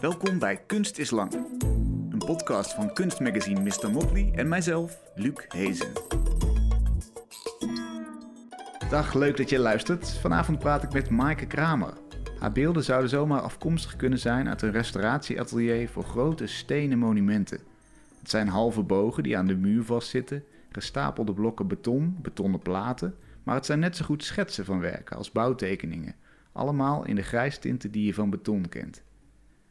Welkom bij Kunst is Lang. Een podcast van kunstmagazine Mr. Motley en mijzelf, Luc Hezen. Dag, leuk dat je luistert. Vanavond praat ik met Maaike Kramer. Haar beelden zouden zomaar afkomstig kunnen zijn uit een restauratieatelier voor grote stenen monumenten. Het zijn halve bogen die aan de muur vastzitten, gestapelde blokken beton, betonnen platen, maar het zijn net zo goed schetsen van werken als bouwtekeningen, allemaal in de grijstinten die je van beton kent.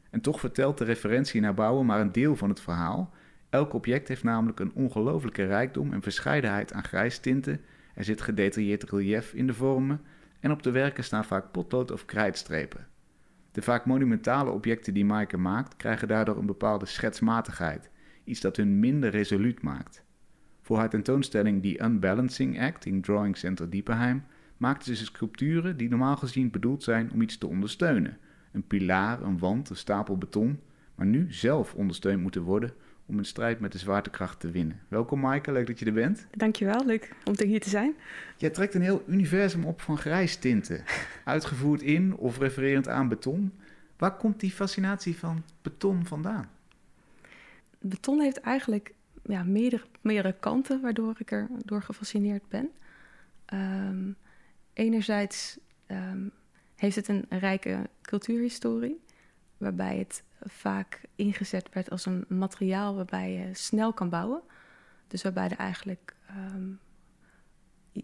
En toch vertelt de referentie naar bouwen maar een deel van het verhaal. Elk object heeft namelijk een ongelooflijke rijkdom en verscheidenheid aan grijstinten. Er zit gedetailleerd relief in de vormen en op de werken staan vaak potlood of krijtstrepen. De vaak monumentale objecten die Maaike maakt, krijgen daardoor een bepaalde schetsmatigheid, iets dat hun minder resoluut maakt. Voor haar tentoonstelling The Unbalancing Act in Drawing Center Diepenheim maakte ze sculpturen die normaal gezien bedoeld zijn om iets te ondersteunen. Een pilaar, een wand, een stapel beton, maar nu zelf ondersteund moeten worden om een strijd met de zwaartekracht te winnen. Welkom Maaike, leuk dat je er bent. Dankjewel, leuk om hier te zijn. Jij trekt een heel universum op van grijstinten, uitgevoerd in of refererend aan beton. Waar komt die fascinatie van beton vandaan? Beton heeft eigenlijk ja, meerdere, meerdere kanten waardoor ik er door gefascineerd ben. Um, enerzijds um, heeft het een rijke cultuurhistorie, waarbij het vaak ingezet werd als een materiaal waarbij je snel kan bouwen. Dus waarbij er eigenlijk um,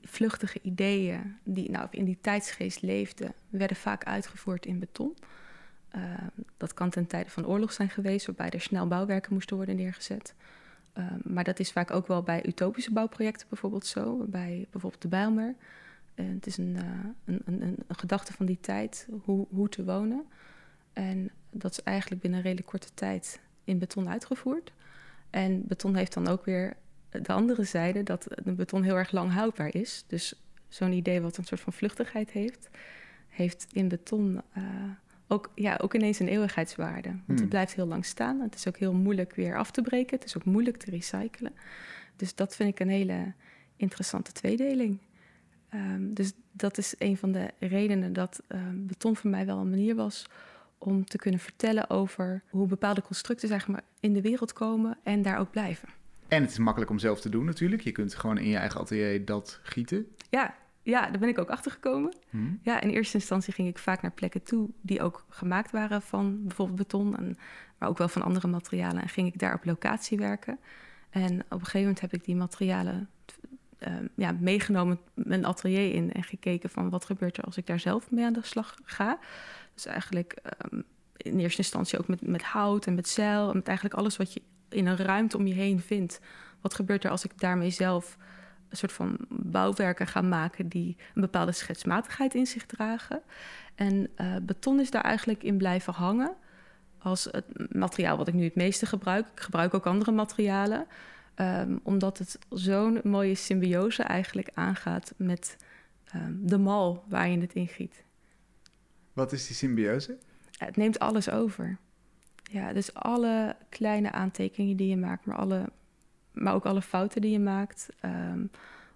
vluchtige ideeën die nou, in die tijdsgeest leefden, werden vaak uitgevoerd in beton. Uh, dat kan ten tijde van oorlog zijn geweest, waarbij er snel bouwwerken moesten worden neergezet. Uh, maar dat is vaak ook wel bij utopische bouwprojecten bijvoorbeeld zo, bij bijvoorbeeld de Bijlmer. Uh, het is een, een, een, een, gedachte van die tijd, hoe, hoe te wonen. En dat is eigenlijk binnen een redelijk korte tijd in beton uitgevoerd. En beton heeft dan ook weer de andere zijde, dat beton heel erg lang houdbaar is. Dus zo'n idee wat een soort van vluchtigheid heeft, heeft in beton uh, ook, ja, ook ineens een eeuwigheidswaarde. Want het hmm. blijft heel lang staan. Het is ook heel moeilijk weer af te breken. Het is ook moeilijk te recyclen. Dus dat vind ik een hele interessante tweedeling. Um, dus dat is een van de redenen dat um, beton voor mij wel een manier was om te kunnen vertellen over hoe bepaalde constructen zeg maar, in de wereld komen en daar ook blijven. En het is makkelijk om zelf te doen natuurlijk. Je kunt gewoon in je eigen atelier dat gieten. Ja, ja daar ben ik ook achter gekomen. Hmm. Ja, in eerste instantie ging ik vaak naar plekken toe die ook gemaakt waren van bijvoorbeeld beton, en, maar ook wel van andere materialen. En ging ik daar op locatie werken. En op een gegeven moment heb ik die materialen ja, meegenomen mijn atelier in en gekeken van wat gebeurt er als ik daar zelf mee aan de slag ga. Dus eigenlijk um, in eerste instantie ook met, met hout en met zeil en met eigenlijk alles wat je in een ruimte om je heen vindt. Wat gebeurt er als ik daarmee zelf een soort van bouwwerken ga maken die een bepaalde schetsmatigheid in zich dragen. En uh, beton is daar eigenlijk in blijven hangen als het materiaal wat ik nu het meeste gebruik. Ik gebruik ook andere materialen. Um, omdat het zo'n mooie symbiose eigenlijk aangaat met um, de mal waar je het in giet. Wat is die symbiose? Het neemt alles over. Ja, dus alle kleine aantekeningen die je maakt, maar, alle, maar ook alle fouten die je maakt. Um,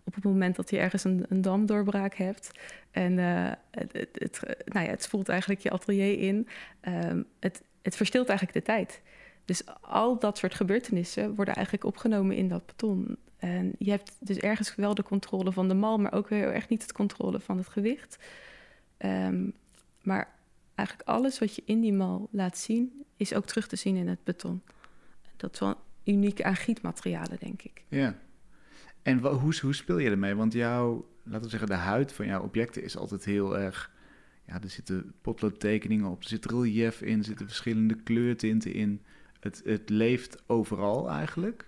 op het moment dat je ergens een, een damdoorbraak hebt. En uh, het, het, het, nou ja, het spoelt eigenlijk je atelier in. het, het verstilt eigenlijk de tijd. Dus al dat soort gebeurtenissen worden eigenlijk opgenomen in dat beton. En je hebt dus ergens wel de controle van de mal, maar ook heel erg niet het controle van het gewicht. Um, maar eigenlijk alles wat je in die mal laat zien, is ook terug te zien in het beton. Dat is wel uniek aan gietmaterialen, denk ik. Ja. En hoe, hoe speel je ermee? Want jouw, laten we zeggen, de huid van jouw objecten is altijd heel erg. Ja, er zitten potloodtekeningen op, er zit relief in, er zitten verschillende kleurtinten in. Het, het leeft overal eigenlijk.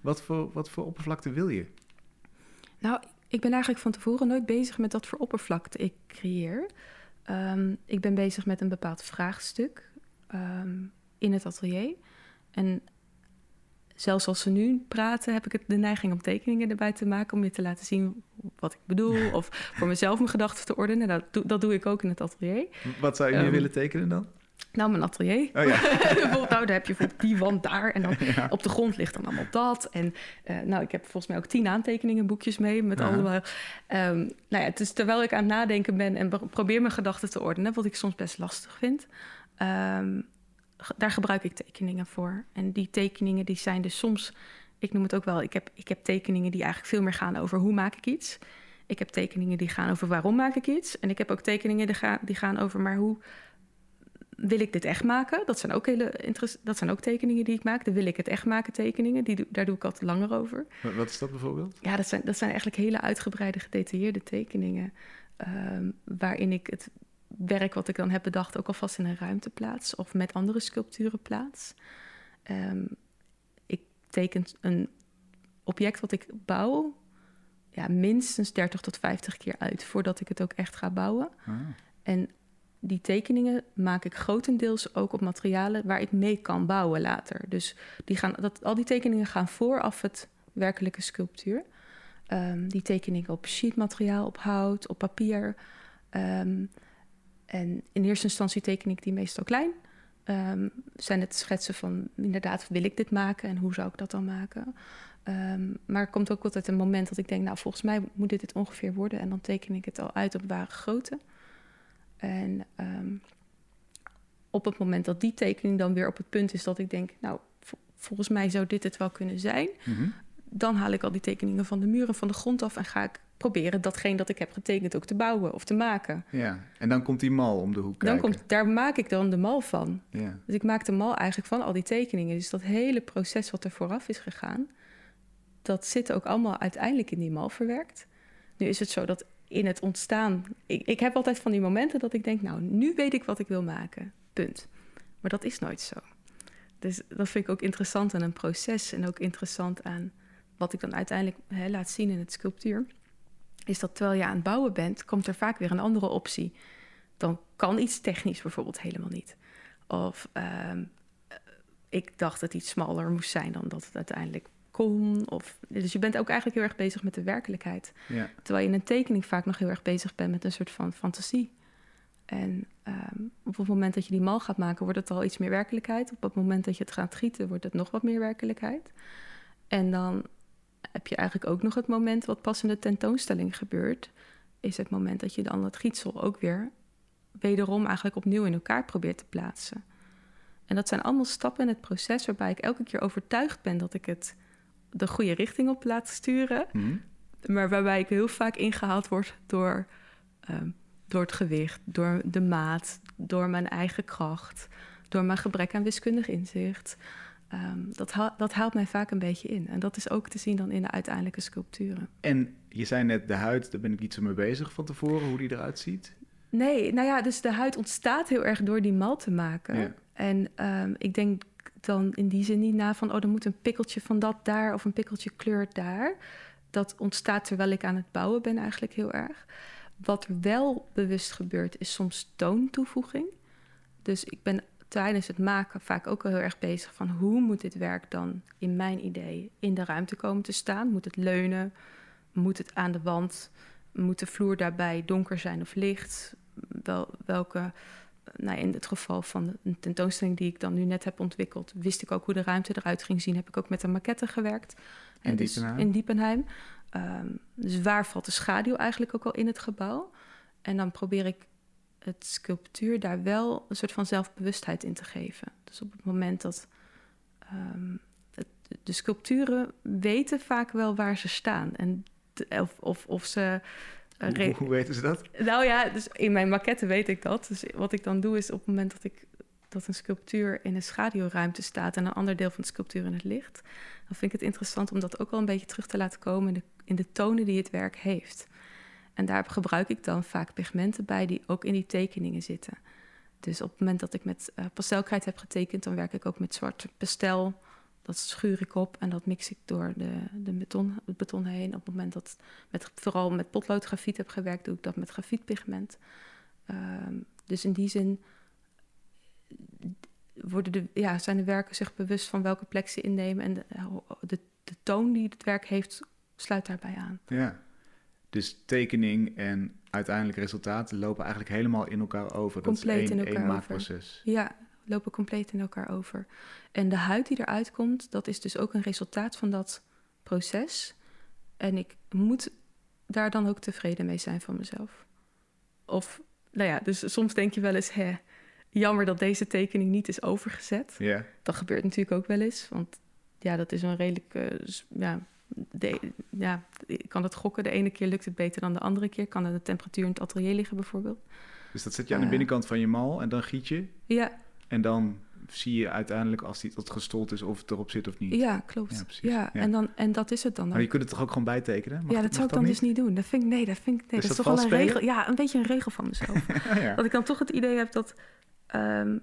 Wat voor, wat voor oppervlakte wil je? Nou, ik ben eigenlijk van tevoren nooit bezig met wat voor oppervlakte ik creëer. Um, ik ben bezig met een bepaald vraagstuk um, in het atelier. En zelfs als ze nu praten, heb ik de neiging om tekeningen erbij te maken om je te laten zien wat ik bedoel. Of voor mezelf mijn gedachten te ordenen. Dat, dat doe ik ook in het atelier. Wat zou je nu um, willen tekenen dan? Nou, mijn atelier. Oh, ja. bijvoorbeeld, nou, daar heb je bijvoorbeeld die wand daar. En dan op de grond ligt dan allemaal dat. En uh, nou, ik heb volgens mij ook tien aantekeningenboekjes mee. Met allemaal... Um, nou ja, het is terwijl ik aan het nadenken ben... en probeer mijn gedachten te ordenen... wat ik soms best lastig vind... Um, daar gebruik ik tekeningen voor. En die tekeningen die zijn dus soms, ik noem het ook wel, ik heb, ik heb tekeningen die eigenlijk veel meer gaan over hoe maak ik iets. Ik heb tekeningen die gaan over waarom maak ik iets. En ik heb ook tekeningen die gaan, die gaan over maar hoe wil ik dit echt maken? Dat zijn ook, hele dat zijn ook tekeningen die ik maak. De wil ik het echt maken tekeningen. Die, daar doe ik altijd langer over. Wat is dat bijvoorbeeld? Ja, dat zijn, dat zijn eigenlijk hele uitgebreide, gedetailleerde tekeningen. Um, waarin ik het werk wat ik dan heb bedacht ook alvast in een ruimte plaats. Of met andere sculpturen plaats. Um, ik teken een object wat ik bouw ja, minstens 30 tot 50 keer uit voordat ik het ook echt ga bouwen. Ah. En die tekeningen maak ik grotendeels ook op materialen waar ik mee kan bouwen later. Dus die gaan, dat, al die tekeningen gaan vooraf het werkelijke sculptuur. Um, die tekeningen op sheetmateriaal, op hout, op papier. Um, en in eerste instantie teken ik die meestal klein. Um, zijn het schetsen van inderdaad, wil ik dit maken en hoe zou ik dat dan maken? maar er komt ook altijd een moment dat ik denk, nou volgens mij moet dit het ongeveer worden. En dan teken ik het al uit op ware grootte. En ehm, op het moment dat die tekening dan weer op het punt is dat ik denk, nou, volgens mij zou dit het wel kunnen zijn, mhm. dan haal ik al die tekeningen van de muren, van de grond af en ga ik proberen datgene dat ik heb getekend ook te bouwen of te maken. Ja, en dan komt die mal om de hoek dan Komt, daar maak ik dan de mal van. Ja. Dus ik maak de mal eigenlijk van al die tekeningen. Dus dat hele proces wat er vooraf is gegaan, dat zit ook allemaal uiteindelijk in die mal verwerkt. Nu is het zo dat in het ontstaan. Ik, ik heb altijd van die momenten dat ik denk, nou, nu weet ik wat ik wil maken. Punt. Maar dat is nooit zo. Dus dat vind ik ook interessant aan een proces en ook interessant aan wat ik dan uiteindelijk laat zien in het sculptuur. Is dat terwijl je aan het bouwen bent, komt er vaak weer een andere optie. Dan kan iets technisch bijvoorbeeld helemaal niet. Of ehm, ik dacht dat iets smaller moest zijn dan dat het uiteindelijk of, dus je bent ook eigenlijk heel erg bezig met de werkelijkheid. Ja. Terwijl je in een tekening vaak nog heel erg bezig bent met een soort van fantasie. En ehm, op het moment dat je die mal gaat maken, wordt het al iets meer werkelijkheid. Op het moment dat je het gaat gieten, wordt het nog wat meer werkelijkheid. En dan heb je eigenlijk ook nog het moment wat pas in de tentoonstelling gebeurt. Is het moment dat je dan het gietsel ook weer wederom eigenlijk opnieuw in elkaar probeert te plaatsen. En dat zijn allemaal stappen in het proces waarbij ik elke keer overtuigd ben dat ik het de goede richting op laten sturen. Mhm. Maar waarbij ik heel vaak ingehaald word door, ehm, door het gewicht, door de maat, door mijn eigen kracht, door mijn gebrek aan wiskundig inzicht. Um, dat, dat haalt mij vaak een beetje in. En dat is ook te zien dan in de uiteindelijke sculpturen. En je zei net de huid, daar ben ik iets mee bezig van tevoren, hoe die eruit ziet. Nee, nou ja, dus de huid ontstaat heel erg door die mal te maken. En um, ik denk dan in die zin niet na van, oh, er moet een pikkeltje van dat daar of een pikkeltje kleur daar. Dat ontstaat terwijl ik aan het bouwen ben eigenlijk heel erg. Wat wel bewust gebeurt, is soms toontoevoeging. Dus ik ben tijdens het maken vaak ook heel erg bezig van hoe moet dit werk dan in mijn idee in de ruimte komen te staan? Moet het leunen? Moet het aan de wand? Moet de vloer daarbij donker zijn of licht? Wel, welke nou, in het geval van een tentoonstelling die ik dan nu net heb ontwikkeld, wist ik ook hoe de ruimte eruit ging zien. Heb ik ook met een maquette gewerkt. In dus Diepenheim? In Diepenheim. Ehm, dus waar valt de schaduw eigenlijk ook al in het gebouw? En dan probeer ik het sculptuur daar wel een soort van zelfbewustheid in te geven. Dus op het moment dat ehm, de sculpturen weten vaak wel waar ze staan. En of, of, of ze hoe, hoe, weten ze dat? Nou ja, dus in mijn maquette weet ik dat. Dus wat ik dan doe is op het moment dat ik dat een sculptuur in een schaduwruimte staat en een ander deel van de sculptuur in het licht, dan vind ik het interessant om dat ook wel een beetje terug te laten komen in de, in de tonen die het werk heeft. En daar gebruik ik dan vaak pigmenten bij die ook in die tekeningen zitten. Dus op het moment dat ik met uh, pastelkrijt heb getekend, dan werk ik ook met zwart pastel dat schuur ik op en dat mix ik door de, de beton, het beton heen. Op het moment dat met, vooral met potloodgrafiet heb gewerkt, doe ik dat met grafietpigment. Ehm, dus in die zin worden de, ja, zijn de werken zich bewust van welke plek ze innemen. En de, de, de toon die het werk heeft, sluit daarbij aan. Ja, dus tekening en uiteindelijk resultaten lopen eigenlijk helemaal in elkaar over. Compleet dat is één, in elkaar maakproces. Ja, lopen compleet in elkaar over. En de huid die eruit komt, dat is dus ook een resultaat van dat proces. En ik moet daar dan ook tevreden mee zijn van mezelf. Of, nou ja, dus soms denk je wel eens, hè, jammer dat deze tekening niet is overgezet. Ja. Dat gebeurt natuurlijk ook wel eens. Want ja, dat is een redelijk. eh, ja, de, ja, ik kan het gokken. De ene keer lukt het beter dan de andere keer. Kan er de temperatuur in het atelier liggen, bijvoorbeeld. Dus dat zet je aan de Eh. binnenkant van je mal en dan giet je. Ja, En dan zie je uiteindelijk als die tot gestold is of het erop zit of niet. ja klopt. Ja, Ja, precies. Ja. En, dan, en dat is het dan. Maar dan. je kunt het toch ook gewoon bijtekenen? Mag- ja, dat zou ik dan dus niet doen. Dat vind ik, nee, dat vind ik, nee, dat is dat toch wel een regel. Ja, een beetje een regel van mezelf. ja. Dat ik dan toch het idee heb dat, ehm,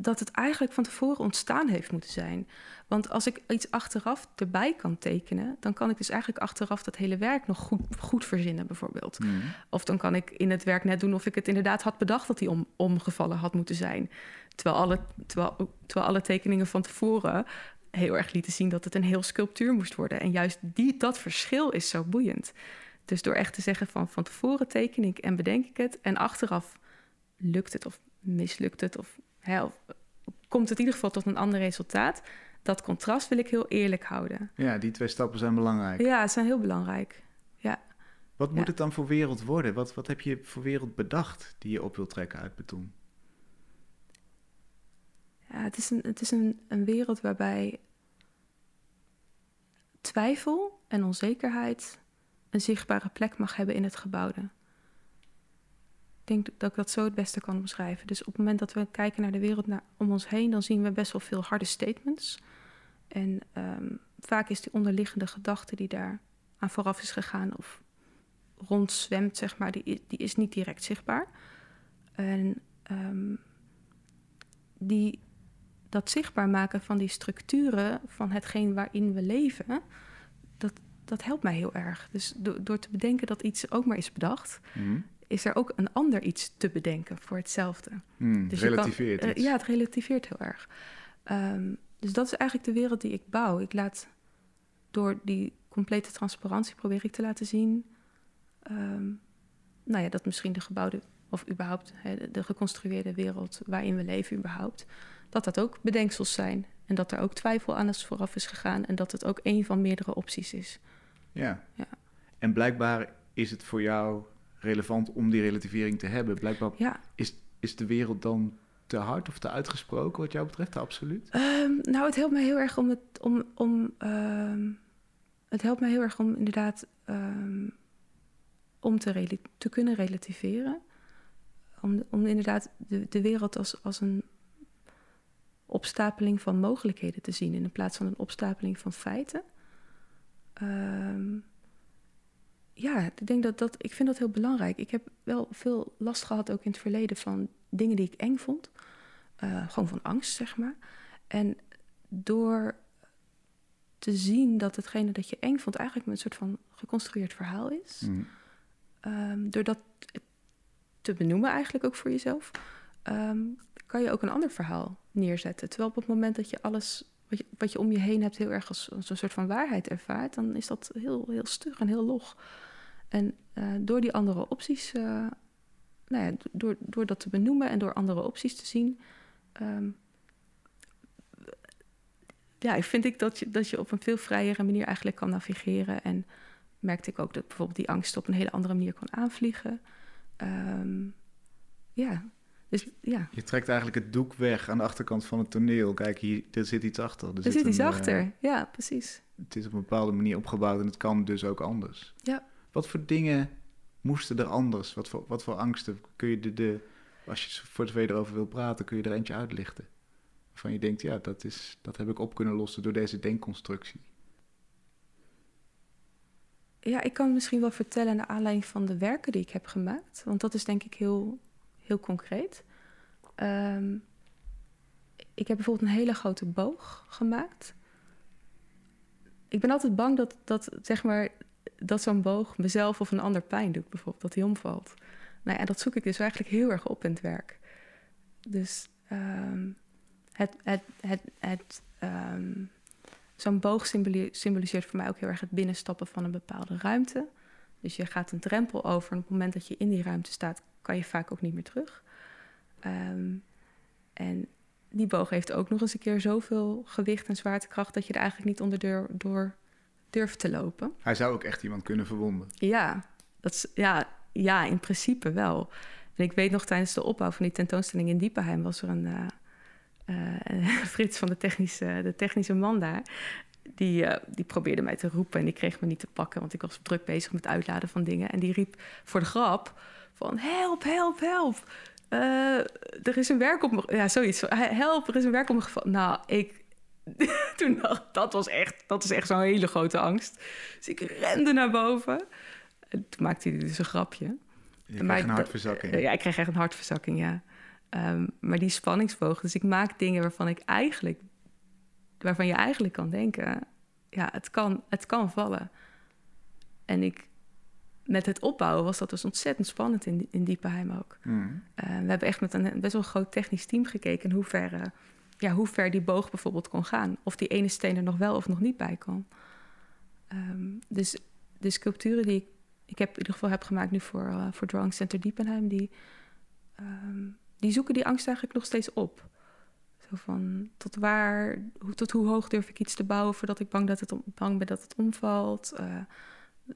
dat het eigenlijk van tevoren ontstaan heeft moeten zijn. Want als ik iets achteraf erbij kan tekenen, dan kan ik dus eigenlijk achteraf dat hele werk nog goed, goed verzinnen, bijvoorbeeld. Mhm. Of dan kan ik in het werk net doen of ik het inderdaad had bedacht dat die om, omgevallen had moeten zijn. Terwijl alle, terwijl, terwijl alle tekeningen van tevoren heel erg lieten zien dat het een heel sculptuur moest worden. En juist die, dat verschil is zo boeiend. Dus door echt te zeggen van van tevoren teken ik en bedenk ik het. En achteraf lukt het of mislukt het of, hè, of komt het in ieder geval tot een ander resultaat. Dat contrast wil ik heel eerlijk houden. ja, die twee stappen zijn belangrijk. Ja, het zijn heel belangrijk. Wat moet Ja. het dan voor wereld worden? Wat, wat heb je voor wereld bedacht die je op wilt trekken uit beton? Ja, het is, een, het is een, een wereld waarbij twijfel en onzekerheid een zichtbare plek mag hebben in het gebouwde. Denk dat ik dat zo het beste kan omschrijven. Dus op het moment dat we kijken naar de wereld naar, om ons heen, dan zien we best wel veel harde statements. En ehm, vaak is die onderliggende gedachte die daar aan vooraf is gegaan of rondzwemt, zeg maar, die, die is niet direct zichtbaar. En ehm, die, dat zichtbaar maken van die structuren van hetgeen waarin we leven, dat, dat helpt mij heel erg. Dus do- door te bedenken dat iets ook maar is bedacht, Mhm. Is er ook een ander iets te bedenken voor hetzelfde. Hmm, Dus kan- relativeert Eh, ja, het relativeert heel erg. Ehm, dus dat is eigenlijk de wereld die ik bouw. Ik laat door die complete transparantie probeer ik te laten zien. ehm, nou ja, dat misschien de gebouwde, of überhaupt hè, de- de geconstrueerde wereld waarin we leven, überhaupt, dat dat ook bedenksels zijn. En dat er ook twijfel aan is vooraf is gegaan. En dat het ook een van meerdere opties is. Ja. Ja. En blijkbaar is het voor jou relevant om die relativering te hebben. Blijkbaar Ja, is de wereld dan te hard of te uitgesproken wat jou betreft, absoluut? Ehm, nou, het helpt mij heel erg om het om, om ehm, het helpt mij heel erg om inderdaad ehm, om te, te kunnen relativeren. Om, om inderdaad de, de wereld als, als een opstapeling van mogelijkheden te zien in plaats van een opstapeling van feiten. Ja, ik denk dat dat, ik vind dat heel belangrijk. Ik heb wel veel last gehad ook in het verleden van dingen die ik eng vond. Eh, gewoon van angst, zeg maar. En door te zien dat hetgene dat je eng vond eigenlijk een soort van geconstrueerd verhaal is. Mhm. Ehm, door dat te benoemen eigenlijk ook voor jezelf, ehm, kan je ook een ander verhaal neerzetten. Terwijl op het moment dat je alles wat je, wat je om je heen hebt heel erg als, als een soort van waarheid ervaart, dan is dat heel, heel stug en heel log. En eh, door die andere opties, eh, nou ja, door, door dat te benoemen en door andere opties te zien, ehm, ja, vind ik dat je, dat je op een veel vrijere manier eigenlijk kan navigeren. En merkte ik ook dat bijvoorbeeld die angst op een hele andere manier kon aanvliegen. Ehm, ja, dus ja, Je trekt eigenlijk het doek weg aan de achterkant van het toneel. Kijk, hier er zit iets achter. er zit iets een, eh, achter. Ja, precies. het is op een bepaalde manier opgebouwd en het kan dus ook anders. Ja. Wat voor dingen moesten er anders? Wat voor, wat voor angsten kun je de, de als je voor zover erover wil praten, kun je er eentje uitlichten? Waarvan je denkt, ja, dat, is, dat heb ik op kunnen lossen door deze denkconstructie. Ja, ik kan misschien wel vertellen naar aanleiding van de werken die ik heb gemaakt. Want dat is denk ik heel, heel concreet. Ehm, ik heb bijvoorbeeld een hele grote boog gemaakt. Ik ben altijd bang dat, dat, zeg maar, dat zo'n boog mezelf of een ander pijn doet, bijvoorbeeld, dat hij omvalt. Nou ja, dat zoek ik dus eigenlijk heel erg op in het werk. Dus ehm, het, het, het, het, ehm, zo'n boog symboli- symboliseert voor mij ook heel erg het binnenstappen van een bepaalde ruimte. Dus je gaat een drempel over en op het moment dat je in die ruimte staat, kan je vaak ook niet meer terug. Ehm, en die boog heeft ook nog eens een keer zoveel gewicht en zwaartekracht dat je er eigenlijk niet onder door, door durft te lopen. Hij zou ook echt iemand kunnen verwonden. Ja, dat is, ja, ja, in principe wel. En ik weet nog tijdens de opbouw van die tentoonstelling in Diepenheim was er een. Uh, Frits van de technische, de technische man daar. Die, uh, die probeerde mij te roepen en die kreeg me niet te pakken, want ik was druk bezig met uitladen van dingen. En die riep voor de grap van help, help, help. Uh, er is een werk op me... Ja, zoiets. Help, er is een werk op me gevallen. Nou, ik... Toen dacht dat was echt, dat is echt zo'n hele grote angst. Dus ik rende naar boven. En toen maakte hij dus een grapje. Je kreeg een hartverzakking. Ja, ik kreeg echt een hartverzakking, ja. Um, maar die spanningsboog. Dus ik maak dingen waarvan ik eigenlijk... Waarvan je eigenlijk kan denken... Ja, het kan, het kan vallen. En ik met het opbouwen was dat dus ontzettend spannend in, in Diepenheim ook. Mm. Uh, we hebben echt met een best wel groot technisch team gekeken... hoe ver, uh, ja, hoe ver die boog bijvoorbeeld kon gaan. Of die ene steen er nog wel of nog niet bij kon. Um, dus de sculpturen die ik, ik heb in ieder geval heb gemaakt nu voor, uh, voor Drawing Center Diepenheim... Die, um, die zoeken die angst eigenlijk nog steeds op. Zo van, tot waar, hoe, tot hoe hoog durf ik iets te bouwen... voordat ik bang, dat het, bang ben dat het omvalt...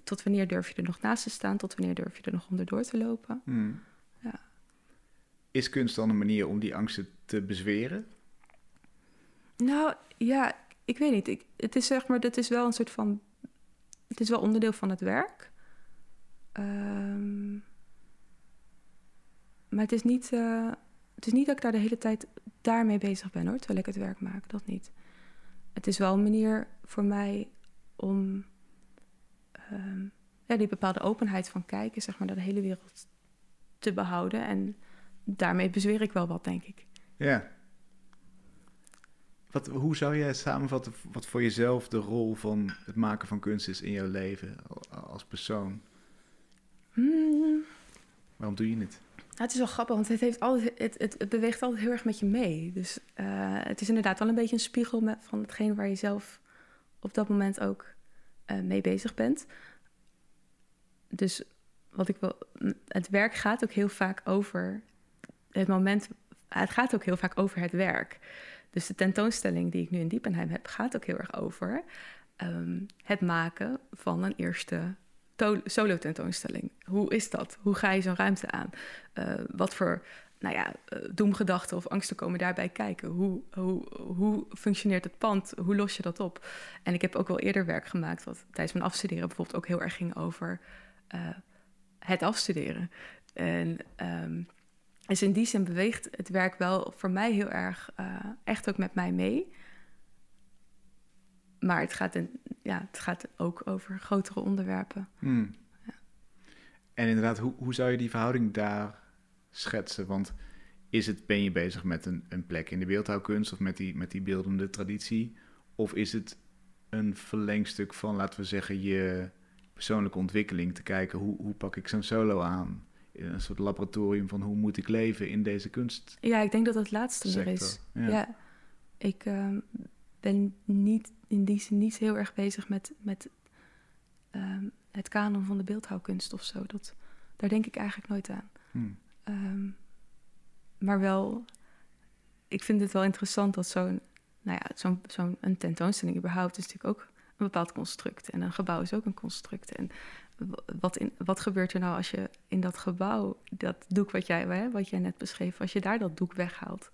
Tot wanneer durf je er nog naast te staan? Tot wanneer durf je er nog onderdoor te lopen? Hmm. Ja. Is kunst dan een manier om die angsten te bezweren? Nou ja, ik weet niet. Ik, het is zeg maar, dat is wel een soort van. Het is wel onderdeel van het werk. Um, maar het is, niet, uh, het is niet dat ik daar de hele tijd daarmee bezig ben hoor, terwijl ik het werk maak. Dat niet. Het is wel een manier voor mij om um, ja, die bepaalde openheid van kijken, zeg maar, naar de hele wereld te behouden. En daarmee bezweer ik wel wat, denk ik. Ja. Wat, hoe zou jij samenvatten wat voor jezelf de rol van het maken van kunst is in jouw leven als persoon? Hmm. Waarom doe je het? Nou, het is wel grappig, want het, heeft altijd, het, het, het, beweegt altijd heel erg met je mee. Dus uh, het is inderdaad wel een beetje een spiegel met, van hetgeen waar je zelf op dat moment ook uh, mee bezig bent. Dus wat ik wil, het werk gaat ook heel vaak over het moment. Het gaat ook heel vaak over het werk. Dus de tentoonstelling die ik nu in Diepenheim heb, gaat ook heel erg over um, het maken van een eerste solo tentoonstelling. Hoe is dat? Hoe ga je zo'n ruimte aan? Uh, wat voor nou ja, eh, doemgedachten of angsten komen daarbij kijken. Hoe, hoe, hoe functioneert het pand? Hoe los je dat op? En ik heb ook wel eerder werk gemaakt wat tijdens mijn afstuderen bijvoorbeeld ook heel erg ging over uh, het afstuderen. En um, dus in die zin beweegt het werk wel voor mij heel erg uh, echt ook met mij mee. Maar het gaat, in, ja, het gaat ook over grotere onderwerpen. Hmm. Ja. En inderdaad, hoe, hoe zou je die verhouding daar schetsen? Want is het, ben je bezig met een, een plek in de beeldhouwkunst of met die, met die beeldende traditie? Of is het een verlengstuk van, laten we zeggen, je persoonlijke ontwikkeling? Te kijken hoe, hoe pak ik zo'n solo aan? Een soort laboratorium van hoe moet ik leven in deze kunst? Ja, ik denk dat het laatste er is. Ja. ik uh, ben niet in die zin niet heel erg bezig met, met uh, het kanon van de beeldhouwkunst of zo. Dat, daar denk ik eigenlijk nooit aan. Hmm. Um, maar wel, ik vind het wel interessant dat zo'n, nou ja, zo'n zo'n een tentoonstelling überhaupt is natuurlijk ook een bepaald construct. En een gebouw is ook een construct. En wat, in, wat gebeurt er nou als je in dat gebouw, dat doek wat jij, hè, wat jij net beschreef, als je daar dat doek weghaalt,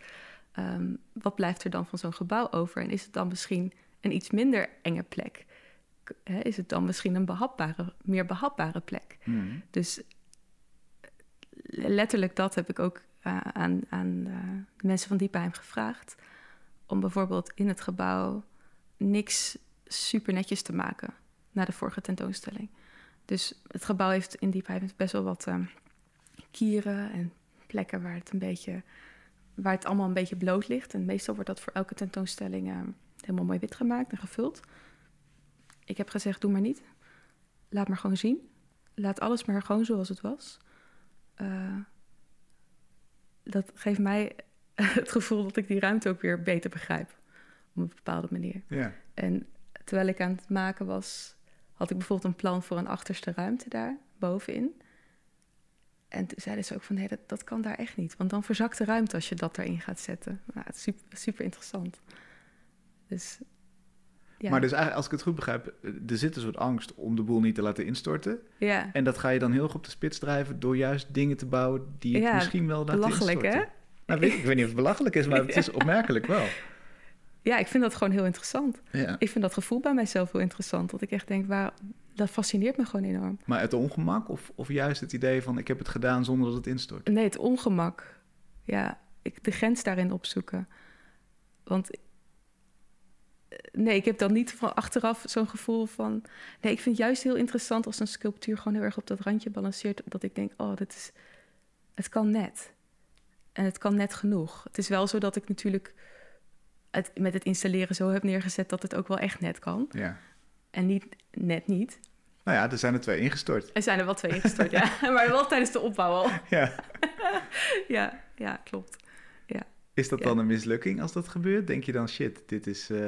um, wat blijft er dan van zo'n gebouw over? En is het dan misschien een iets minder enge plek? is het dan misschien een behapbare, meer behapbare plek? Hmm. Dus letterlijk dat heb ik ook uh, aan, aan uh, de mensen van Diepheim gevraagd. Om bijvoorbeeld in het gebouw niks super netjes te maken na de vorige tentoonstelling. Dus het gebouw heeft in Diepheim best wel wat uh, kieren en plekken waar het een beetje waar het allemaal een beetje bloot ligt. En meestal wordt dat voor elke tentoonstelling helemaal mooi wit gemaakt en gevuld. Ik heb gezegd, doe maar niet. Laat maar gewoon zien. Laat alles maar gewoon zoals het was. Uh, dat geeft mij het gevoel dat ik die ruimte ook weer beter begrijp. Op een bepaalde manier. Ja. En terwijl ik aan het maken was, had ik bijvoorbeeld een plan voor een achterste ruimte daar bovenin. En toen zeiden ze ook van nee, dat, dat kan daar echt niet. Want dan verzakt de ruimte als je dat erin gaat zetten. Nou, het is super, super interessant. Dus ja. Maar dus eigenlijk, als ik het goed begrijp, er zit een soort angst om de boel niet te laten instorten. ja. En dat ga je dan heel erg op de spits drijven door juist dingen te bouwen die het Ja, misschien wel laten belachelijk, instorten. hè? Nou, weet, ik weet niet of het belachelijk is, maar het is opmerkelijk wel. Ja, ik vind dat gewoon heel interessant. Ja. Ik vind dat gevoel bij mijzelf heel interessant. Dat ik echt denk, waar, dat fascineert me gewoon enorm. Maar het ongemak of, of juist het idee van ik heb het gedaan zonder dat het instort? Nee, het ongemak. Ja, ik, de grens daarin opzoeken. Want eh, nee, ik heb dan niet van achteraf zo'n gevoel van... Nee, ik vind het juist heel interessant als een sculptuur gewoon heel erg op dat randje balanceert. Dat ik denk, oh, dit is, het kan net. En het kan net genoeg. Het is wel zo dat ik natuurlijk het met het installeren zo heb neergezet... dat het ook wel echt net kan. Ja. En niet net niet. Nou ja, er zijn er twee ingestort. Er zijn er wel twee ingestort, ja. Maar wel tijdens de opbouw al. Ja. Ja, ja, klopt. Is dat Ja. dan een mislukking als dat gebeurt? Denk je dan, shit, dit is... eh,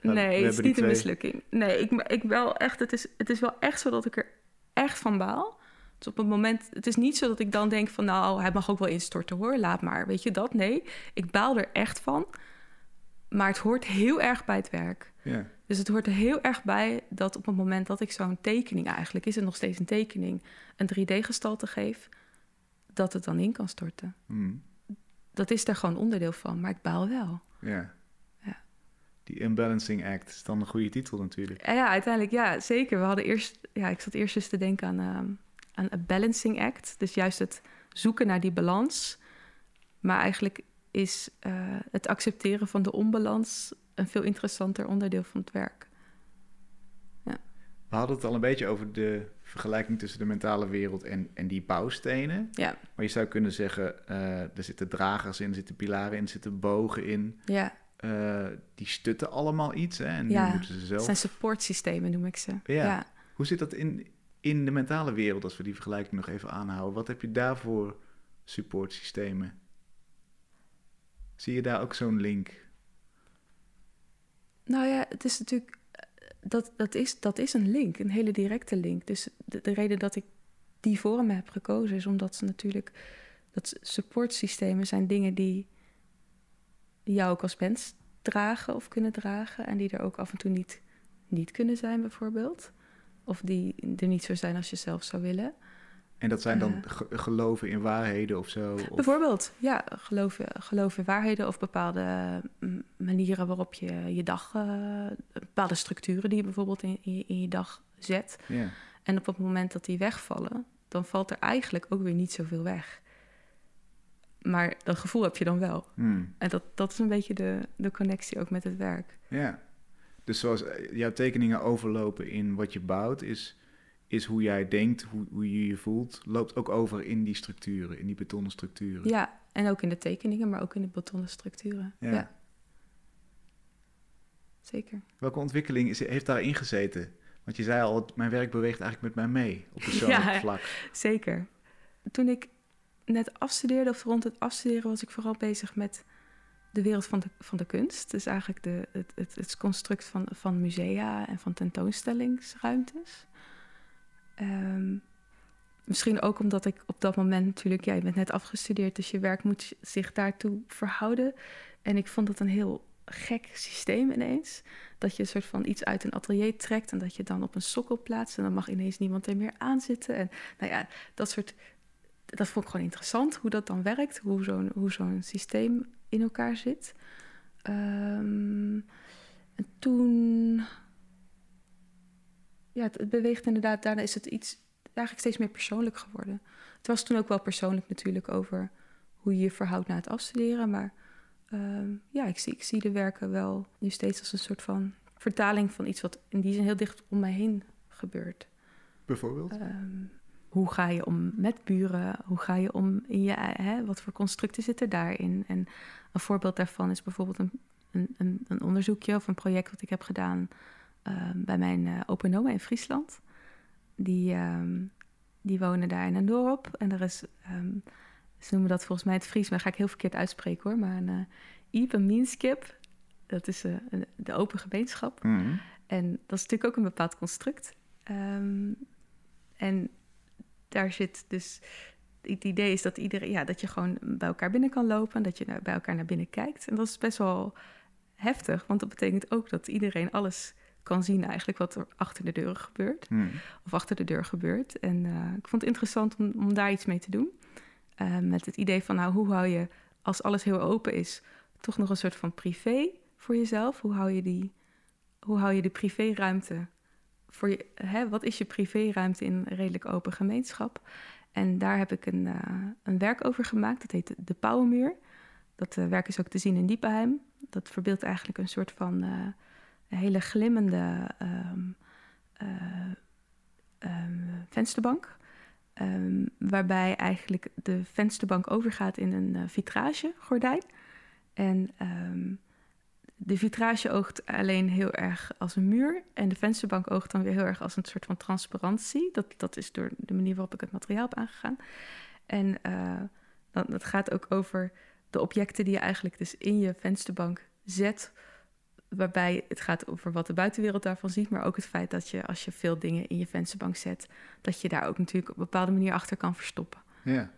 nee, het is niet een mislukking. Nee, ik, ik wel echt, het, is, het is wel echt zo dat ik er echt van baal. Dus op het moment, het is niet zo dat ik dan denk van nou, hij mag ook wel instorten hoor, laat maar. Weet je dat? Nee, ik baal er echt van. Maar het hoort heel erg bij het werk. Ja. Dus het hoort er heel erg bij dat op het moment dat ik zo'n tekening, eigenlijk is het nog steeds een tekening, een 3D-gestalte geef, dat het dan in kan storten. Hmm. Dat is daar gewoon onderdeel van, maar ik baal wel. ja. Ja. Die Imbalancing Act is dan een goede titel natuurlijk. Ja, ja, uiteindelijk ja, zeker. We hadden eerst, ja, ik zat eerst eens te denken aan, ehm, aan een balancing act. Dus juist het zoeken naar die balans. Maar eigenlijk is eh, het accepteren van de onbalans een veel interessanter onderdeel van het werk. We hadden het al een beetje over de vergelijking tussen de mentale wereld en, en die bouwstenen. Ja, Maar je zou kunnen zeggen, eh, er zitten dragers in, er zitten pilaren in, er zitten bogen in. ja. Eh, die stutten allemaal iets hè? en Ja, nu moeten ze het zelf... zijn supportsystemen, noem ik ze. Ja. ja. Hoe zit dat in, in de mentale wereld, als we die vergelijking nog even aanhouden? Wat heb je daarvoor supportsystemen? Zie je daar ook zo'n link? Nou ja, het is natuurlijk. Dat, dat, is, dat is een link, een hele directe link. Dus de, de reden dat ik die vorm heb gekozen is omdat ze natuurlijk. Dat supportsystemen zijn dingen die, die jou ook als mens dragen of kunnen dragen. En die er ook af en toe niet, niet kunnen zijn, bijvoorbeeld. Of die er niet zo zijn als je zelf zou willen. En dat zijn dan ge- geloven in waarheden of zo? Of... Bijvoorbeeld, ja, geloof, geloof in waarheden of bepaalde mm, manieren waarop je je dag, eh, bepaalde structuren die je bijvoorbeeld in, in, je, in je dag zet. En op het moment dat die wegvallen, dan valt er eigenlijk ook weer niet zoveel weg. Maar dat gevoel heb je dan wel. Hmm. En dat, dat is een beetje de, de connectie ook met het werk. ja. Dus zoals eh, jouw tekeningen overlopen in wat je bouwt, is, is hoe jij denkt, hoe, hoe je je voelt, loopt ook over in die structuren, in die betonnen structuren. Ja, en ook in de tekeningen, maar ook in de betonnen structuren. Ja. ja. Zeker. Welke ontwikkeling is, heeft daarin gezeten? Want je zei al, mijn werk beweegt eigenlijk met mij mee op persoonlijk Ja. vlak. Zeker. Toen ik net afstudeerde, of rond het afstuderen, was ik vooral bezig met de wereld van de, van de kunst. Dus eigenlijk de, het, het, het construct van, van musea en van tentoonstellingsruimtes. Ehm, misschien ook omdat ik op dat moment natuurlijk, ja, je bent net afgestudeerd, dus je werk moet zich daartoe verhouden. En ik vond dat een heel gek systeem ineens. Dat je een soort van iets uit een atelier trekt en dat je dan op een sokkel plaatst. En dan mag ineens niemand er meer aan zitten. En nou ja, dat soort. Dat vond ik gewoon interessant hoe dat dan werkt, hoe zo'n, hoe zo'n systeem in elkaar zit. Ehm, en toen. Ja, het, het beweegt inderdaad. Daarna is het iets eigenlijk steeds meer persoonlijk geworden. Het was toen ook wel persoonlijk natuurlijk over hoe je je verhoudt na het afstuderen. Maar ehm, ja, ik zie, ik zie de werken wel nu steeds als een soort van vertaling van iets wat in die zin heel dicht om mij heen gebeurt. Bijvoorbeeld? Ehm, hoe ga je om met buren? Hoe ga je om in je hè? Wat voor constructen zitten daarin? En een voorbeeld daarvan is bijvoorbeeld een, een, een, onderzoekje of een project wat ik heb gedaan bij mijn eh open oma in Friesland. Die, ehm, die wonen daar in een dorp en er is, ehm, ze noemen dat volgens mij het Fries, maar ga ik heel verkeerd uitspreken hoor. Maar een uh, Minskip, dat is eh, een- de open gemeenschap. Mhm. En dat is natuurlijk ook een bepaald construct. Ehm, en daar zit dus. Het idee is dat iedereen, ja, dat je gewoon bij elkaar binnen kan lopen, dat je bij elkaar naar binnen kijkt. En dat is best wel heftig, want dat betekent ook dat iedereen alles kan zien eigenlijk wat er achter de deuren gebeurt. Hmm. Of achter de deur gebeurt. En eh, ik vond het interessant om, om daar iets mee te doen. Uh, met het idee van, nou, hoe hou je, als alles heel open is, toch nog een soort van privé voor jezelf? Hoe hou je die, hoe hou je de privéruimte voor je, hè, wat is je privéruimte in een redelijk open gemeenschap? En daar heb ik een, uh, een werk over gemaakt. Dat heet De Pauwenmuur. Dat werk is ook te zien in Diepenheim. Dat verbeeldt eigenlijk een soort van hele glimmende um, um, vensterbank. Um, waarbij eigenlijk de vensterbank overgaat in een vitragegordijn. En de vitrage oogt alleen heel erg als een muur. En de vensterbank oogt dan weer heel erg als een soort van transparantie. Dat, dat is door de manier waarop ik het materiaal heb aangegaan. En uh, dat, dat gaat ook over de objecten die je eigenlijk dus in je vensterbank zet. Waarbij het gaat over wat de buitenwereld daarvan ziet. Maar ook het feit dat je als je veel dingen in je vensterbank zet. Dat je daar ook natuurlijk op een bepaalde manier achter kan verstoppen. Ja,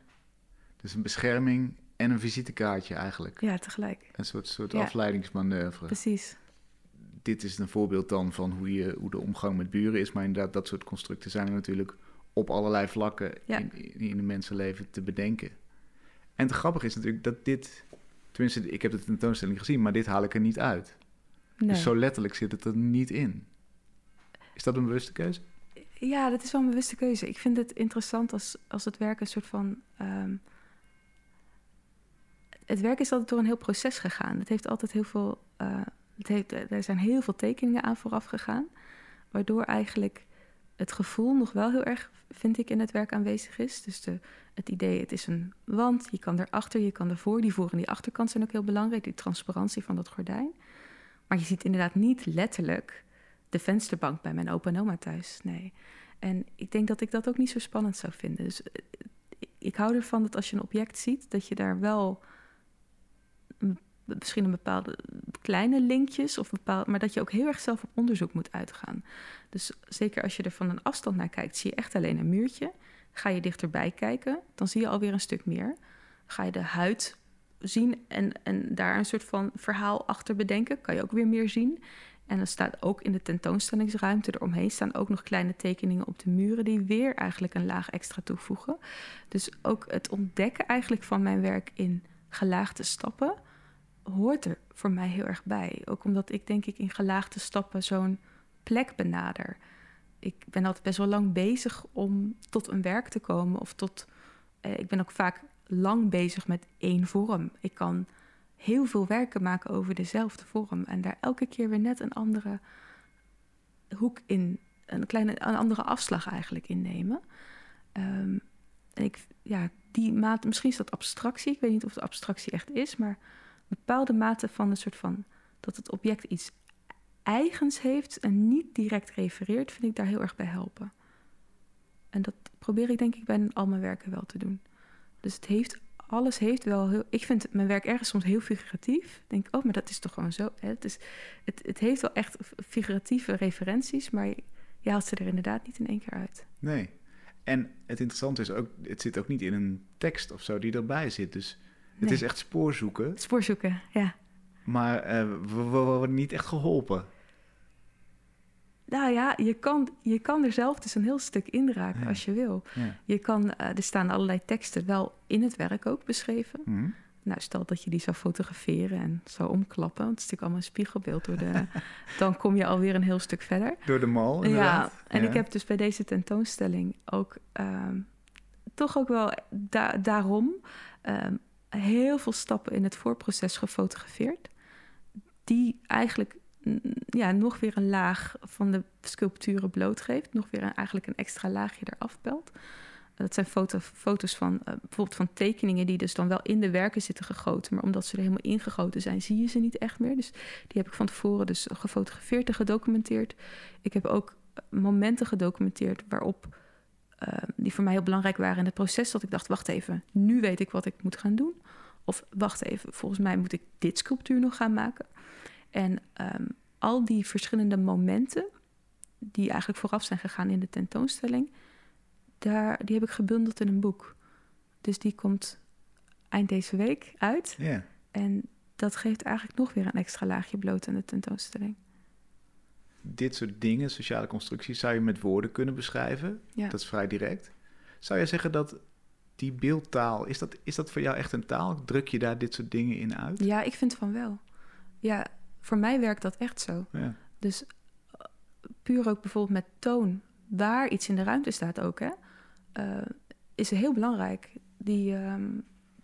dus een bescherming en een visitekaartje eigenlijk. Ja, tegelijk. Een soort, soort ja. afleidingsmanoeuvre. Precies. Dit is een voorbeeld dan van hoe, je, hoe de omgang met buren is. Maar inderdaad, dat soort constructen zijn er natuurlijk op allerlei vlakken ja. in, in een mensenleven te bedenken. En het grappige is natuurlijk dat dit... Tenminste, ik heb de tentoonstelling gezien, maar dit haal ik er niet uit. Nee. Dus zo letterlijk zit het er niet in. Is dat een bewuste keuze? Ja, dat is wel een bewuste keuze. Ik vind het interessant als, als het werk een soort van... Um, het werk is altijd door een heel proces gegaan. Het heeft altijd heel veel. Uh, het heeft, er zijn heel veel tekeningen aan vooraf gegaan. Waardoor eigenlijk het gevoel nog wel heel erg, vind ik, in het werk aanwezig is. Dus de, het idee, het is een wand, je kan erachter, je kan ervoor. Die voor en die achterkant zijn ook heel belangrijk, die transparantie van dat gordijn. Maar je ziet inderdaad niet letterlijk de vensterbank bij mijn opa en oma thuis. Nee. En ik denk dat ik dat ook niet zo spannend zou vinden. Dus ik hou ervan dat als je een object ziet, dat je daar wel misschien een bepaalde kleine linkjes, of bepaald, maar dat je ook heel erg zelf op onderzoek moet uitgaan. Dus zeker als je er van een afstand naar kijkt, zie je echt alleen een muurtje. Ga je dichterbij kijken, dan zie je alweer een stuk meer. Ga je de huid zien en, en daar een soort van verhaal achter bedenken, kan je ook weer meer zien. En dan staat ook in de tentoonstellingsruimte eromheen staan ook nog kleine tekeningen op de muren die weer eigenlijk een laag extra toevoegen. Dus ook het ontdekken eigenlijk van mijn werk in gelaagde stappen hoort er voor mij heel erg bij. Ook omdat ik denk ik in gelaagde stappen zo'n plek benader. Ik ben altijd best wel lang bezig om tot een werk te komen. Of tot. Eh, ik ben ook vaak lang bezig met één vorm. Ik kan heel veel werken maken over dezelfde vorm. En daar elke keer weer net een andere hoek in. Een kleine, een andere afslag eigenlijk innemen. Um, en ik, ja, die mate, misschien is dat abstractie. Ik weet niet of het abstractie echt is, maar bepaalde mate van een soort van dat het object iets eigens heeft en niet direct refereert, vind ik daar heel erg bij helpen. En dat probeer ik denk ik bij al mijn werken wel te doen. Dus het heeft, alles heeft wel heel. Ik vind mijn werk ergens soms heel figuratief. Ik denk, oh, maar dat is toch gewoon zo. Hè? Het, is, het, het heeft wel echt figuratieve referenties, maar je haalt ze er inderdaad niet in één keer uit. Nee. En het interessante is ook, het zit ook niet in een tekst of zo die erbij zit. Dus het is echt spoorzoeken. Spoorzoeken, ja. Maar uh, we, we, worden niet echt geholpen. Nou ja, je kan, je kan er zelf dus een heel stuk inraken ja. als je wil. Ja. Je kan, uh, er staan allerlei teksten wel in het werk ook beschreven. Mm. Nou, stel dat je die zou fotograferen en zou omklappen. Want het is natuurlijk allemaal een spiegelbeeld. Door de, dan kom je alweer een heel stuk verder. Door de mal, inderdaad. Ja, en ik heb dus bij deze tentoonstelling ook... Um, toch ook wel da daarom... Um, heel veel stappen in het voorproces gefotografeerd. Die eigenlijk ja, nog weer een laag van de sculpturen blootgeeft. Nog weer eigenlijk een extra laagje eraf pelt. Dat zijn foto, foto's van uh, bijvoorbeeld van tekeningen die dus dan wel in de werken zitten gegoten. Maar omdat ze er helemaal ingegoten zijn, zie je ze niet echt meer. Dus die heb ik van tevoren dus gefotografeerd en gedocumenteerd. Ik heb ook momenten gedocumenteerd waarop uh, die voor mij heel belangrijk waren in het proces. Dat ik dacht, wacht even, nu weet ik wat ik moet gaan doen. Of wacht even, volgens mij moet ik dit sculptuur nog gaan maken. En um, al die verschillende momenten die eigenlijk vooraf zijn gegaan in de tentoonstelling, daar, die heb ik gebundeld in een boek. Dus die komt eind deze week uit. Yeah. En dat geeft eigenlijk nog weer een extra laagje bloot aan de tentoonstelling. Dit soort dingen, sociale constructies, zou je met woorden kunnen beschrijven. Ja. Dat is vrij direct. Zou je zeggen dat die beeldtaal, is dat, is dat voor jou echt een taal? Druk je daar dit soort dingen in uit? Ja, ik vind van wel. Ja, voor mij werkt dat echt zo. Ja. Dus eh, puur ook bijvoorbeeld met toon, waar iets in de ruimte staat ook, hè, eh, is heel belangrijk. Die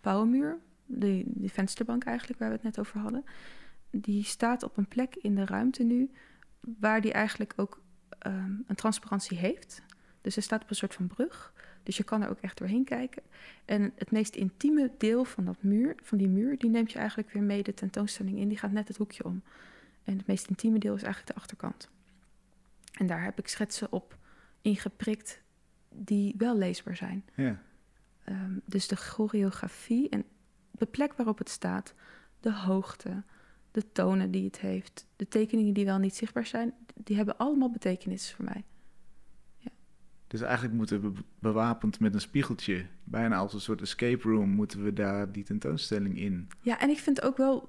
bouwmuur, die, die vensterbank eigenlijk, waar we het net over hadden, die staat op een plek in de ruimte nu waar die eigenlijk ook ehm, een transparantie heeft. Dus er staat op een soort van brug. Dus je kan er ook echt doorheen kijken. En het meest intieme deel van, dat muur, van die muur, die neemt je eigenlijk weer mee de tentoonstelling in. Die gaat net het hoekje om. En het meest intieme deel is eigenlijk de achterkant. En daar heb ik schetsen op ingeprikt die wel leesbaar zijn. ja. Ehm, dus de choreografie en de plek waarop het staat, de hoogte, de tonen die het heeft, de tekeningen die wel niet zichtbaar zijn, die hebben allemaal betekenis voor mij. Dus eigenlijk moeten we be- bewapend met een spiegeltje, bijna als een soort escape room, moeten we daar die tentoonstelling in. Ja, en ik vind ook wel,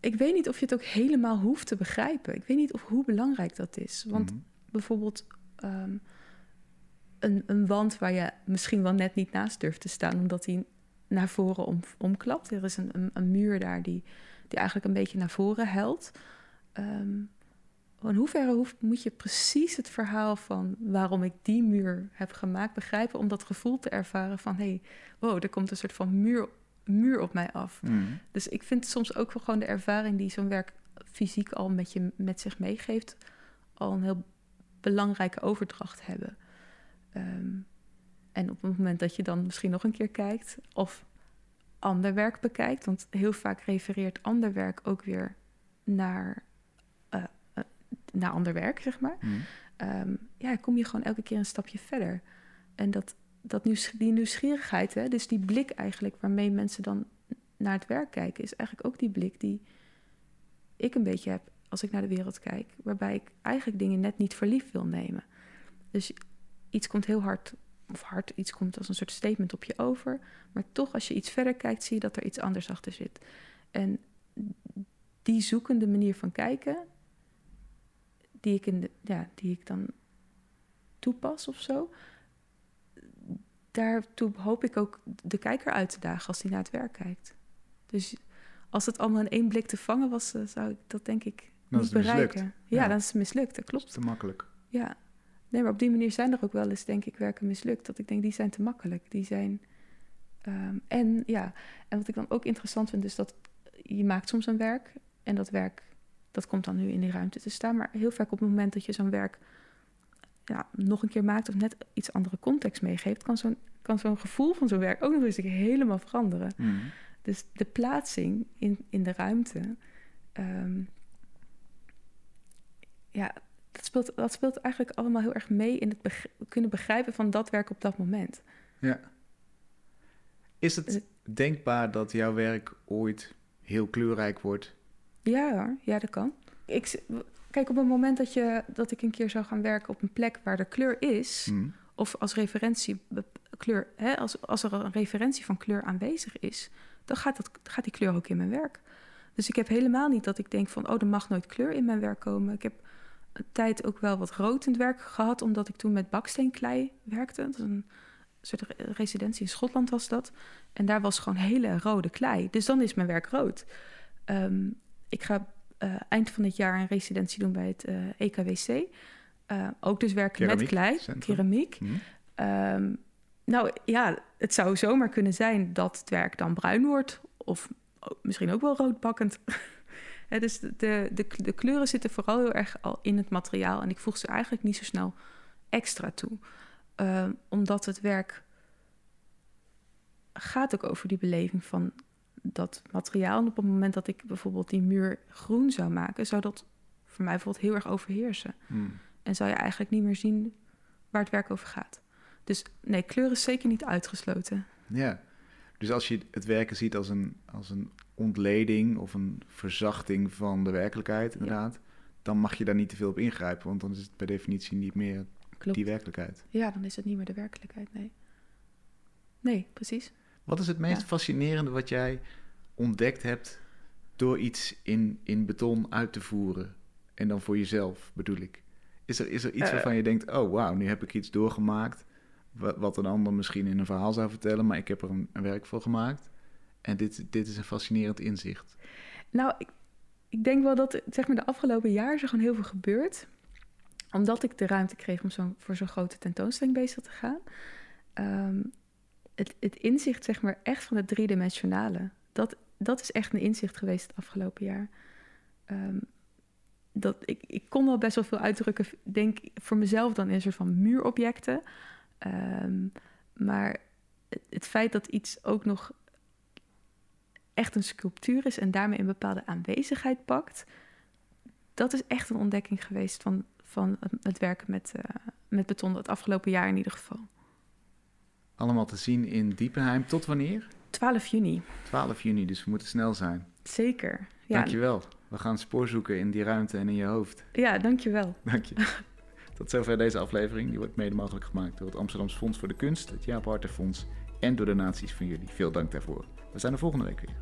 ik weet niet of je het ook helemaal hoeft te begrijpen. Ik weet niet of, hoe belangrijk dat is. Want Mhm. bijvoorbeeld ehm, een, een wand waar je misschien wel net niet naast durft te staan, omdat die naar voren om, omklapt. Er is een, een, een muur daar die, die eigenlijk een beetje naar voren helt. Ehm, in hoeverre hoeft, moet je precies het verhaal van waarom ik die muur heb gemaakt begrijpen om dat gevoel te ervaren van hé, hey, wow, er komt een soort van muur, muur op mij af. Mhm. Dus ik vind soms ook wel gewoon de ervaring die zo'n werk fysiek al met je met zich meegeeft, al een heel belangrijke overdracht hebben. Ehm, en op het moment dat je dan misschien nog een keer kijkt of ander werk bekijkt, want heel vaak refereert ander werk ook weer naar, naar ander werk, zeg maar Mhm. ehm, ja, kom je gewoon elke keer een stapje verder. En dat, dat nieuws, die nieuwsgierigheid, hè, dus die blik eigenlijk waarmee mensen dan naar het werk kijken, is eigenlijk ook die blik die ik een beetje heb als ik naar de wereld kijk, waarbij ik eigenlijk dingen net niet voor lief wil nemen. Dus iets komt heel hard, of hard, iets komt als een soort statement op je over, maar toch als je iets verder kijkt, zie je dat er iets anders achter zit. En die zoekende manier van kijken, die ik, in de, ja, die ik dan toepas of zo. Daartoe hoop ik ook de kijker uit te dagen als hij naar het werk kijkt. Dus als het allemaal in één blik te vangen was, eh, zou ik dat denk ik Dan niet bereiken. Ja, Ja. dan is het mislukt, dat Dat klopt. is te makkelijk. Ja. Nee, maar op die manier zijn er ook wel eens, denk ik, werken mislukt. Dat ik denk, die zijn te makkelijk. Die zijn... ehm, en ja, en wat ik dan ook interessant vind, is dat je maakt soms een werk... en dat werk, dat komt dan nu in die ruimte te staan. Maar heel vaak op het moment dat je zo'n werk ja, nog een keer maakt... of net iets andere context meegeeft... kan zo'n, kan zo'n gevoel van zo'n werk ook nog eens helemaal veranderen. Mhm. Dus de plaatsing in, in de ruimte. ehm, ja, dat speelt, dat speelt eigenlijk allemaal heel erg mee in het kunnen begrijpen van dat werk op dat moment. Ja. Is het denkbaar dat jouw werk ooit heel kleurrijk wordt? Ja hoor, ja, dat kan. Ik, kijk, op het moment dat, je, dat ik een keer zou gaan werken op een plek waar er kleur is, Mhm. of als referentie kleur, hè, als, als er een referentie van kleur aanwezig is, dan gaat, dat, gaat die kleur ook in mijn werk. Dus ik heb helemaal niet dat ik denk van, oh, er mag nooit kleur in mijn werk komen. Ik heb een tijd ook wel wat rood in het werk gehad, omdat ik toen met baksteenklei werkte. Dat is een soort re- residentie in Schotland was dat. En daar was gewoon hele rode klei. Dus dan is mijn werk rood. Ehm, ik ga eh, eind van het jaar een residentie doen bij het eh, EKWC. Eh, ook dus werken met klei, Centrum. keramiek. Mhm. Ehm, nou ja, het zou zomaar kunnen zijn dat het werk dan bruin wordt. Of misschien ook wel roodbakkend. Hè, dus de, de, de kleuren zitten vooral heel erg al in het materiaal. En ik voeg ze eigenlijk niet zo snel extra toe. Ehm, omdat het werk gaat ook over die beleving van dat materiaal. En op het moment dat ik bijvoorbeeld die muur groen zou maken... zou dat voor mij bijvoorbeeld heel erg overheersen. Mhm. En zou je eigenlijk niet meer zien waar het werk over gaat. Dus nee, kleur is zeker niet uitgesloten. Ja. Dus als je het werken ziet als een, als een ontleding of een verzachting van de werkelijkheid, inderdaad, dan mag je daar niet te veel op ingrijpen, want dan is het per definitie niet meer Klopt. die werkelijkheid. Ja, dan is het niet meer de werkelijkheid, nee. Nee, precies. Wat is het meest Ja. fascinerende wat jij ontdekt hebt door iets in, in beton uit te voeren. En dan voor jezelf, bedoel ik. Is er, is er iets Eh. waarvan je denkt, oh wauw, nu heb ik iets doorgemaakt. Wat, wat een ander misschien in een verhaal zou vertellen, maar ik heb er een, een werk voor gemaakt. En dit, dit is een fascinerend inzicht. Nou, ik, ik denk wel dat zeg maar, de afgelopen jaar is er gewoon heel veel gebeurd. Omdat ik de ruimte kreeg om zo, voor zo'n grote tentoonstelling bezig te gaan. Ehm, het, het inzicht, zeg maar, echt van het driedimensionale. Dat, dat is echt een inzicht geweest het afgelopen jaar. Ehm, dat, ik, ik kon wel best wel veel uitdrukken, denk voor mezelf dan in een soort van muurobjecten. Ehm, maar het, feit dat iets ook nog echt een sculptuur is en daarmee een bepaalde aanwezigheid pakt, dat is echt een ontdekking geweest van, van het, werken met, eh, met beton, het afgelopen jaar in ieder geval. Allemaal te zien in Diepenheim. Tot wanneer? 12 juni, 12 juni, dus we moeten snel zijn. zeker. Ja, Dankjewel. We gaan spoor zoeken in die ruimte en in je hoofd. ja dankjewel. Dank je. Tot zover deze aflevering. Die wordt mede mogelijk gemaakt door het Amsterdams Fonds voor de Kunst, het Jaap Harten Fonds en door donaties van jullie. Veel dank daarvoor. We zijn er volgende week weer.